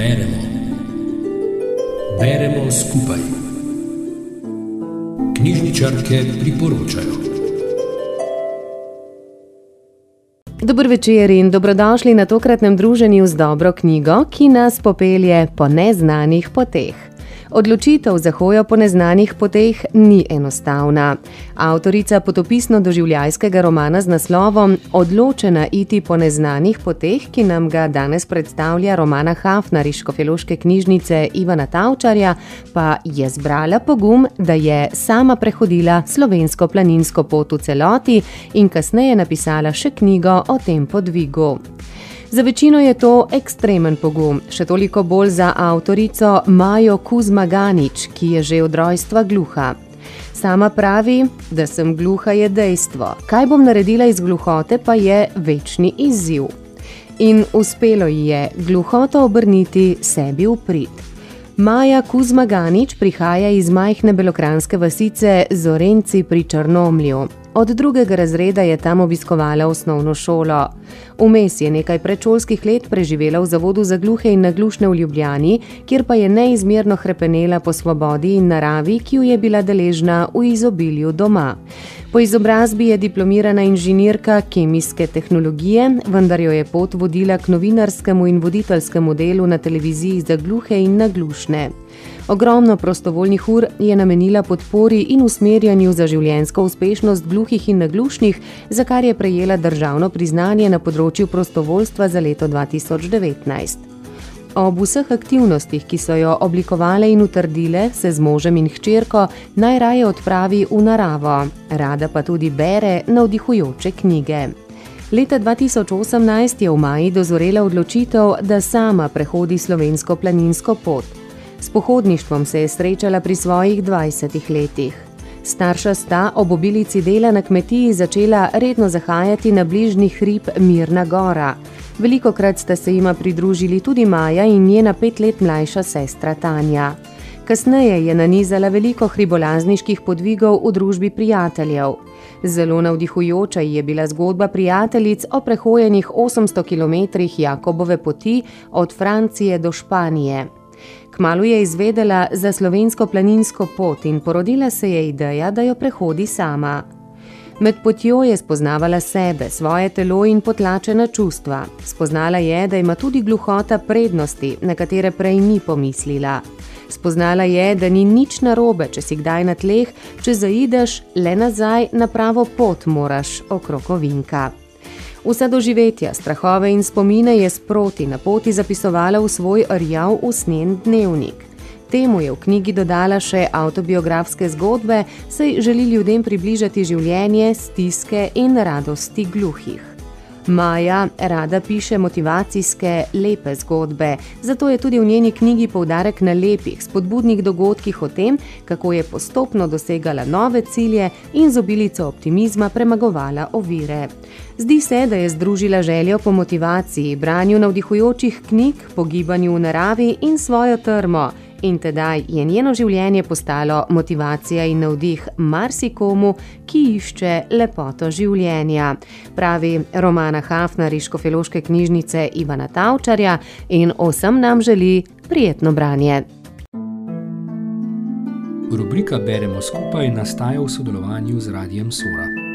Beremo. Beremo skupaj. Knjižničarke priporočajo. Dobro večer in dobrodošli na tokratnem druženju z dobro knjigo, ki nas popelje po neznanih poteh. Odločitev za hojo po neznanih poteh ni enostavna. Avtorica potopisno-doživljajskega romana z naslovom Odločena iti po neznanih poteh, ki nam ga danes predstavlja Romana Hafna Riškofeloške knjižnice Ivana Tavčarja, pa je zbrala pogum, da je sama prehodila slovensko planinsko pot v celoti in kasneje napisala še knjigo o tem podvigu. Za večino je to ekstremen pogum, še toliko bolj za avtorico Majo Kuzmaganič, ki je že od rojstva gluha. Sama pravi, da sem gluha je dejstvo, kaj bom naredila iz gluhote, pa je večni izziv. In uspelo ji je gluhoto obrniti sebi v prid. Maja Kuzmaganič prihaja iz majhne belokranske vasice Zorenci pri Črnomlju. Od drugega razreda je tam obiskovala osnovno šolo. Vmes je nekaj predšolskih let preživela v zavodu za gluhe in naglušne v Ljubljani, kjer pa je neizmerno hrepenela po svobodi in naravi, ki jo je bila deležna v izobilju doma. Po izobrazbi je diplomirana inženirka kemijske tehnologije, vendar jo je pot vodila k novinarskemu in voditeljskemu delu na televiziji za gluhe in naglušne. Ogromno prostovoljnih ur je namenila podpori in usmerjanju za življenjsko uspešnost gluhih in naglušnih, za kar je prejela državno priznanje na področju prostovoljstva za leto 2019. Ob vseh aktivnostih, ki so jo oblikovale in utrdile, se z možem in hčerko najraje odpravi v naravo, rada pa tudi bere navdihujoče knjige. Leta 2018 je v maji dozorela odločitev, da sama prehodi slovensko planinsko pot. S pohodništvom se je srečala pri svojih 20 letih. Starša sta ob obilici dela na kmetiji začela redno zahajati na bližnji hrib Mirna Gora. Veliko krat sta se jima pridružili tudi Maja in njena pet let mlajša sestra Tanja. Kasneje je nanizala veliko hribolazniških podvigov v družbi prijateljev. Zelo navdihujoča je bila zgodba prijateljic o prehojenih 800 km Jakobove poti od Francije do Španije. Kmalu je izvedela za slovensko planinsko pot in porodila se je ideja, da jo prehodi sama. Med potjo je spoznavala sebe, svoje telo in potlačena čustva. Spoznala je, da ima tudi gluhota prednosti, na katere prej ni pomislila. Spoznala je, da ni nič narobe, če si kdaj na tleh, če zaideš le nazaj na pravo pot, moraš okrog ovinka. Vsa doživetja, strahove in spomine je sproti na poti zapisovala v svoj rjav usnjen dnevnik. Temu je v knjigi dodala še autobiografske zgodbe, saj želi ljudem približati življenje, stiske in radosti gluhih. Maja rada piše motivacijske, lepe zgodbe, zato je tudi v njeni knjigi poudarek na lepih, spodbudnih dogodkih o tem, kako je postopno dosegala nove cilje in z obilico optimizma premagovala ovire. Zdi se, da je združila željo po motivaciji, branju navdihujočih knjig, pogibanju v naravi in svojo trmo. In tedaj je njeno življenje postalo motivacija in navdih marsikomu, ki išče lepoto življenja, pravi Romana Hafna iz Škofeloške knjižnice Ivana Tavčarja in vsem nam želi prijetno branje. Rubrika Beremo skupaj nastaja v sodelovanju z Radijem Sora.